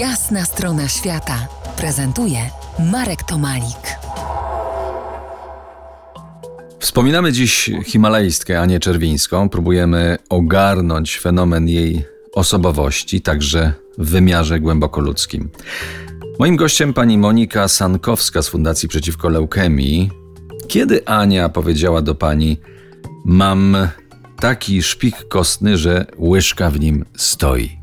Jasna strona świata prezentuje Marek Tomalik. Wspominamy dziś himalajstkę Anię Czerwińską. Próbujemy ogarnąć fenomen jej osobowości, także w wymiarze głęboko ludzkim. Moim gościem pani Monika Sankowska z Fundacji Przeciwko Leukemii. Kiedy Ania powiedziała do pani: Mam taki szpik kostny, że łyżka w nim stoi?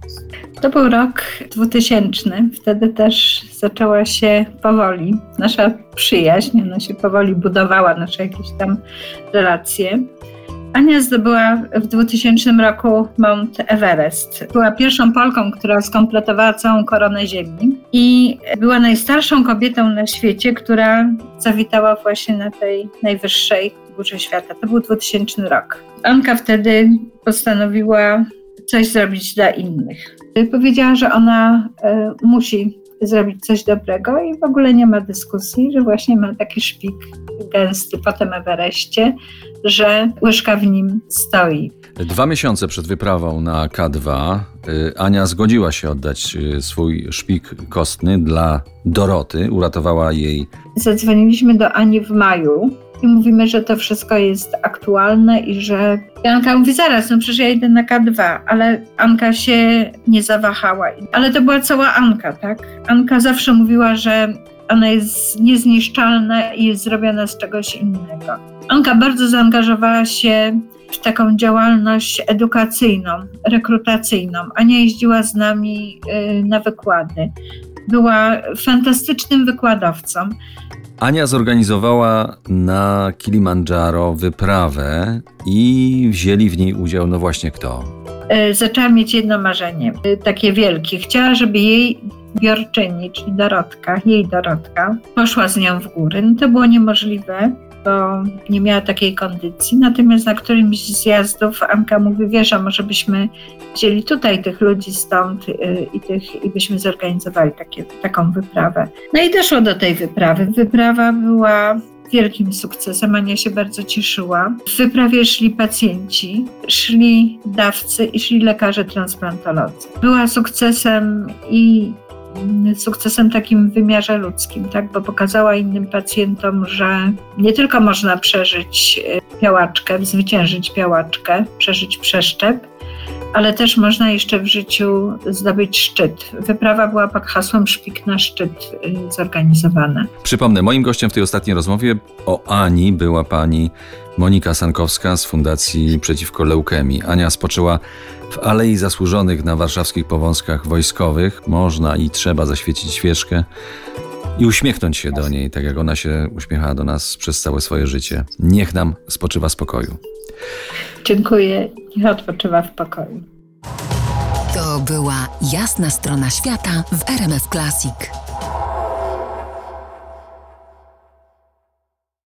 To był rok 2000. Wtedy też zaczęła się powoli nasza przyjaźń, ona się powoli budowała, nasze jakieś tam relacje. Ania zdobyła w 2000 roku Mount Everest. Była pierwszą Polką, która skompletowała całą koronę Ziemi i była najstarszą kobietą na świecie, która zawitała właśnie na tej najwyższej górze świata. To był 2000 rok. Anka wtedy postanowiła coś zrobić dla innych. Powiedziała, że ona e, musi zrobić coś dobrego i w ogóle nie ma dyskusji, że właśnie ma taki szpik gęsty po tym Everestie, że łyżka w nim stoi. Dwa miesiące przed wyprawą na K2 y, Ania zgodziła się oddać y, swój szpik kostny dla Doroty. Uratowała jej. Zadzwoniliśmy do Ani w maju i mówimy, że to wszystko jest aktualne i że Anka mówi zaraz, no przecież ja idę na K2, ale Anka się nie zawahała. Ale to była cała Anka, tak? Anka zawsze mówiła, że ona jest niezniszczalna i jest zrobiona z czegoś innego. Anka bardzo zaangażowała się w taką działalność edukacyjną, rekrutacyjną. Ania jeździła z nami y, na wykłady. Była fantastycznym wykładowcą. Ania zorganizowała na Kilimandżaro wyprawę i wzięli w niej udział, no właśnie kto? E, zaczęła mieć jedno marzenie, e, takie wielkie. Chciała, żeby jej biorczyni, czyli Dorotka, jej Dorotka, poszła z nią w góry. No to było niemożliwe bo nie miała takiej kondycji. Natomiast na którymś z zjazdów Anka mówi, wiesz, a może byśmy wzięli tutaj tych ludzi stąd y, i, tych, i byśmy zorganizowali takie, taką wyprawę. No i doszło do tej wyprawy. Wyprawa była wielkim sukcesem. Ania się bardzo cieszyła. W wyprawie szli pacjenci, szli dawcy i szli lekarze transplantolodzy. Była sukcesem i sukcesem takim w wymiarze ludzkim, tak? bo pokazała innym pacjentom, że nie tylko można przeżyć e, piałaczkę, zwyciężyć piałaczkę, przeżyć przeszczep, ale też można jeszcze w życiu zdobyć szczyt. Wyprawa była pod hasłem Szpik na szczyt y, zorganizowana. Przypomnę, moim gościem w tej ostatniej rozmowie o Ani była pani Monika Sankowska z Fundacji Przeciwko Leukemii. Ania spoczęła w Alei Zasłużonych na warszawskich powązkach wojskowych. Można i trzeba zaświecić świeczkę i uśmiechnąć się do niej, tak jak ona się uśmiechała do nas przez całe swoje życie. Niech nam spoczywa spokoju. Dziękuję. Niech odpoczywa w pokoju. To była jasna strona świata w RMF Classic.